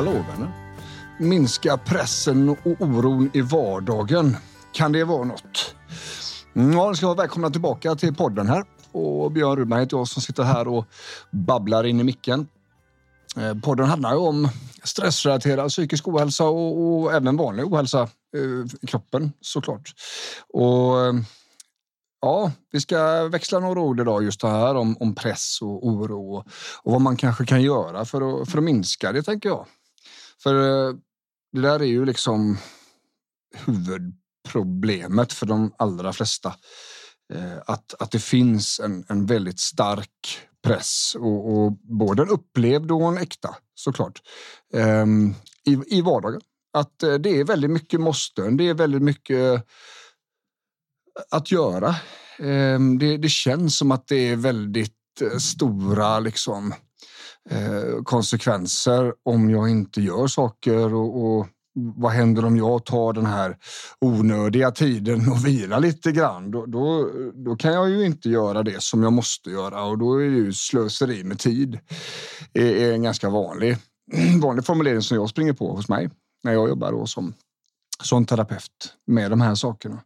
Hallå vänner! Minska pressen och oron i vardagen. Kan det vara något? Mm, ja, ska vara välkomna tillbaka till podden här. Och Björn Rudman heter jag som sitter här och babblar in i micken. Eh, podden handlar ju om stressrelaterad psykisk ohälsa och, och även vanlig ohälsa eh, i kroppen såklart. Och eh, Ja, vi ska växla några ord idag just det här om, om press och oro och, och vad man kanske kan göra för att, för att minska det, tänker jag. För eh, det där är ju liksom huvudproblemet för de allra flesta. Eh, att, att det finns en, en väldigt stark press och, och både en upplevd och en äkta såklart ehm, i, i vardagen. Att eh, det är väldigt mycket måsten. Det är väldigt mycket att göra. Ehm, det, det känns som att det är väldigt stora liksom, eh, konsekvenser om jag inte gör saker och, och vad händer om jag tar den här onödiga tiden och vilar lite grann? Då, då, då, kan jag ju inte göra det som jag måste göra och då är ju slöseri med tid är, är en ganska vanlig, vanlig formulering som jag springer på hos mig när jag jobbar då som, som terapeut med de här sakerna.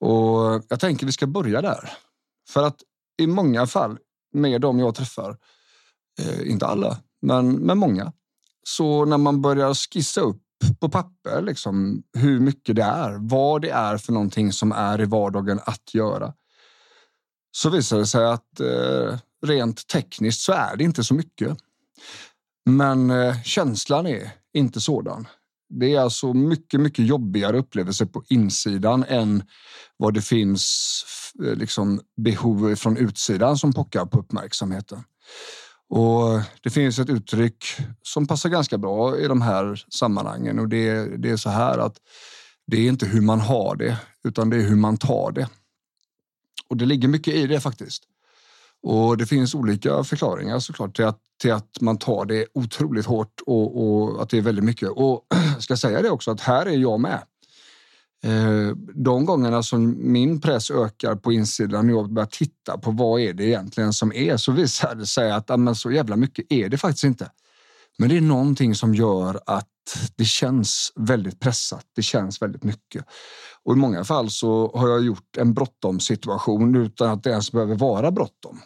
Och jag tänker vi ska börja där. För att i många fall med de jag träffar, eh, inte alla, men men många, så när man börjar skissa upp på papper liksom, hur mycket det är, vad det är för någonting som är i vardagen att göra, så visar det sig att eh, rent tekniskt så är det inte så mycket. Men eh, känslan är inte sådan. Det är alltså mycket, mycket jobbigare upplevelser på insidan än vad det finns eh, liksom, behov från utsidan som pockar på uppmärksamheten. Och det finns ett uttryck som passar ganska bra i de här sammanhangen och det, det är så här att det är inte hur man har det, utan det är hur man tar det. Och det ligger mycket i det faktiskt. Och det finns olika förklaringar såklart till att, till att man tar det otroligt hårt och, och att det är väldigt mycket. Och jag ska säga det också att här är jag med. Eh, de gångerna som min press ökar på insidan när jag börjar titta på vad är det egentligen som är så visar det sig att amen, så jävla mycket är det faktiskt inte. Men det är någonting som gör att det känns väldigt pressat. Det känns väldigt mycket. Och i många fall så har jag gjort en bråttom situation utan att det ens behöver vara bråttom.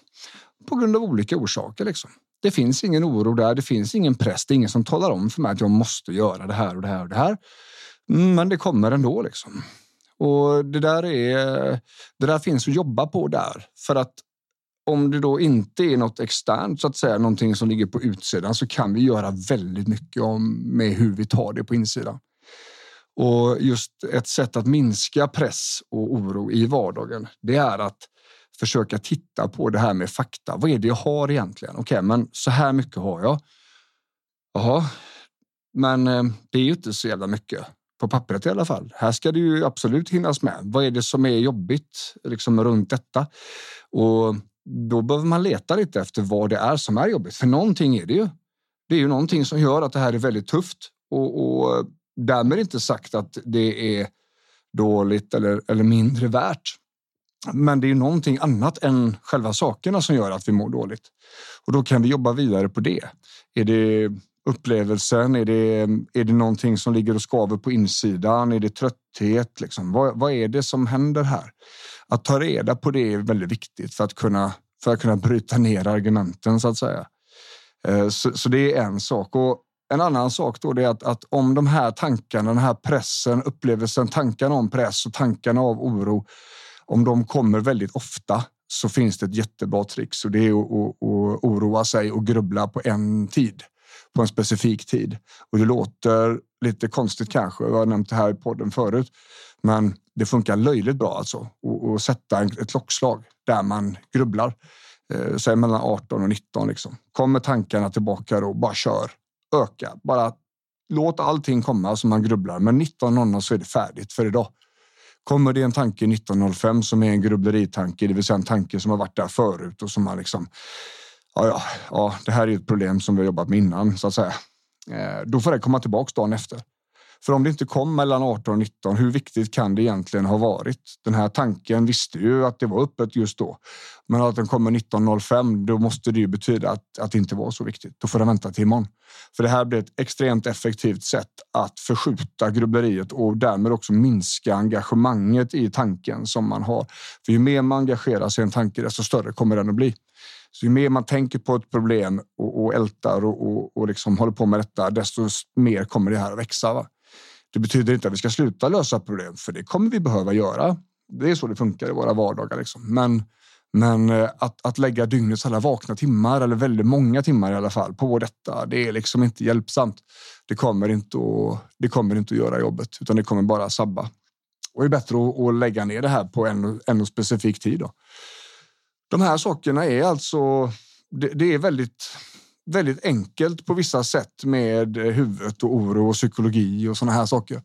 På grund av olika orsaker. Liksom. Det finns ingen oro där. Det finns ingen press. Det är ingen som talar om för mig att jag måste göra det här och det här och det här. Mm, men det kommer ändå. Liksom. Och det där, är, det där finns att jobba på där. För att om det då inte är något externt, så att säga, någonting som ligger på utsidan, så kan vi göra väldigt mycket om med hur vi tar det på insidan. Och just ett sätt att minska press och oro i vardagen, det är att försöka titta på det här med fakta. Vad är det jag har egentligen? Okej, okay, men så här mycket har jag. Jaha, men eh, det är ju inte så jävla mycket på pappret i alla fall. Här ska det ju absolut hinnas med. Vad är det som är jobbigt liksom runt detta? Och då behöver man leta lite efter vad det är som är jobbigt. För någonting är det ju. Det är ju någonting som gör att det här är väldigt tufft och, och därmed inte sagt att det är dåligt eller, eller mindre värt. Men det är någonting annat än själva sakerna som gör att vi mår dåligt. Och då kan vi jobba vidare på det. Är det upplevelsen? Är det, är det någonting som ligger och skaver på insidan? Är det trötthet? Liksom? Vad, vad är det som händer här? Att ta reda på det är väldigt viktigt för att kunna, för att kunna bryta ner argumenten så att säga. Eh, så, så det är en sak. Och en annan sak då är att, att om de här tankarna, den här pressen, upplevelsen, tankarna om press och tankarna av oro, om de kommer väldigt ofta så finns det ett jättebra trick. Så det är att, att, att oroa sig och grubbla på en tid på en specifik tid. Och det låter lite konstigt kanske. Jag har nämnt det här i podden förut, men det funkar löjligt bra alltså att sätta ett klockslag där man grubblar. Eh, säg mellan 18 och 19 liksom. Kommer tankarna tillbaka då, bara kör. Öka, bara låt allting komma som man grubblar. Men 19.00 så är det färdigt för idag. Kommer det en tanke 19.05 som är en grubbleritanke, det vill säga en tanke som har varit där förut och som man liksom ja, ja, ja, det här är ett problem som vi har jobbat med innan så att säga. Eh, då får det komma tillbaks dagen efter. För om det inte kom mellan 18 och 19, hur viktigt kan det egentligen ha varit? Den här tanken visste ju att det var öppet just då. Men att den kommer 19.05, då måste det ju betyda att, att det inte var så viktigt. Då får den vänta till imorgon. För det här blir ett extremt effektivt sätt att förskjuta grubbleriet och därmed också minska engagemanget i tanken som man har. För ju mer man engagerar sig i en tanke, desto större kommer den att bli. Så ju mer man tänker på ett problem och, och ältar och, och, och liksom håller på med detta, desto mer kommer det här att växa. Va? Det betyder inte att vi ska sluta lösa problem, för det kommer vi behöva göra. Det är så det funkar i våra vardagar. Liksom. Men, men eh, att, att lägga dygnets alla vakna timmar, eller väldigt många timmar i alla fall, på detta, det är liksom inte hjälpsamt. Det kommer inte att, det kommer inte att göra jobbet, utan det kommer bara sabba. Och det är bättre att, att lägga ner det här på en, en specifik tid. Då. De här sakerna är alltså, det, det är väldigt väldigt enkelt på vissa sätt med huvudet och oro och psykologi och såna här saker.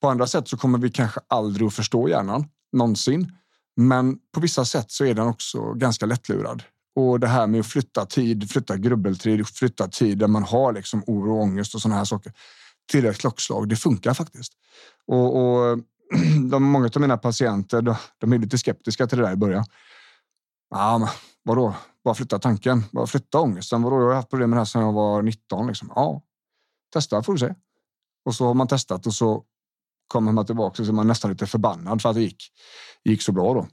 På andra sätt så kommer vi kanske aldrig att förstå hjärnan någonsin. Men på vissa sätt så är den också ganska lättlurad. Och det här med att flytta tid, flytta grubbeltid, flytta tid där man har liksom oro och ångest och såna här saker till ett klockslag. Det funkar faktiskt. Och, och de, många av mina patienter, de, de är lite skeptiska till det där i början. Ja, men vadå? Bara flytta tanken, bara flytta ångesten. Vadå, jag har haft problem med det här sedan jag var 19. Liksom. Ja, testa får du se. Och så har man testat och så kommer man tillbaka och så är man nästan lite förbannad för att det gick, gick så bra. Då.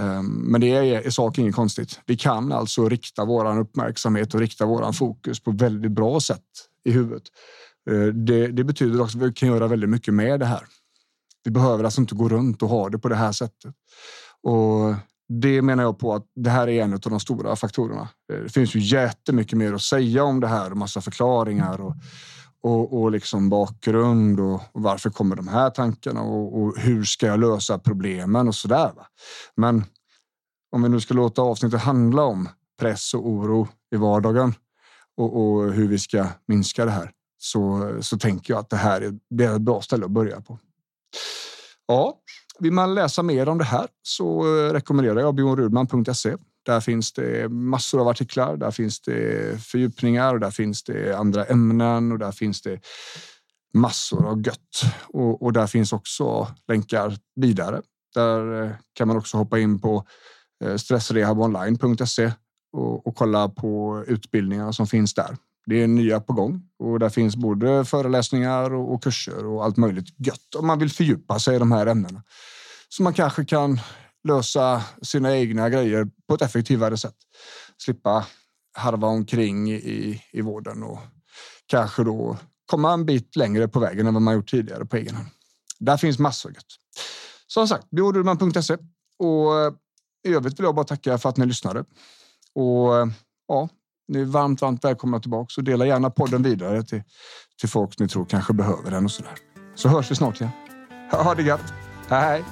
Ehm, men det är i sak inget konstigt. Vi kan alltså rikta vår uppmärksamhet och rikta våran fokus på väldigt bra sätt i huvudet. Ehm, det, det, betyder också att vi kan göra väldigt mycket med det här. Vi behöver alltså inte gå runt och ha det på det här sättet. Och det menar jag på att det här är en av de stora faktorerna. Eh, det finns ju jättemycket mer att säga om det här och massa förklaringar och, och, och liksom bakgrund och, och, varför kommer de här tankarna och, och hur ska jag lösa problemen och så där. Men om vi nu ska låta avsnittet handla om press och oro i vardagen och, och hur vi ska minska det här så, så tänker jag att det här är, det är ett bra ställe att börja på. Ja, vill man läsa mer om det här så eh, rekommenderar jag bjornrudman.se. Där finns det massor av artiklar. Där finns det fördjupningar och där finns det andra ämnen och där finns det massor av gött. Och, och där finns också länkar vidare. Där eh, kan man också hoppa in på eh, stressrehabonline.se och, och kolla på utbildningarna som finns där. Det är nya på gång och där finns både föreläsningar och kurser och allt möjligt gött om man vill fördjupa sig i de här ämnena. Så man kanske kan lösa sina egna grejer på ett effektivare sätt. Slippa harva omkring i, i vården och kanske då komma en bit längre på vägen än vad man gjort tidigare på egen hand. Där finns massor gött. Som sagt, biodurman.se och eh, i övrigt vill jag bara tacka för att ni lyssnade. Och eh, ja, ni är varmt, varmt välkomna tillbaka och dela gärna podden vidare till, till folk ni tror kanske behöver den och så där. Så hörs vi snart igen. Ha det gött. Hej!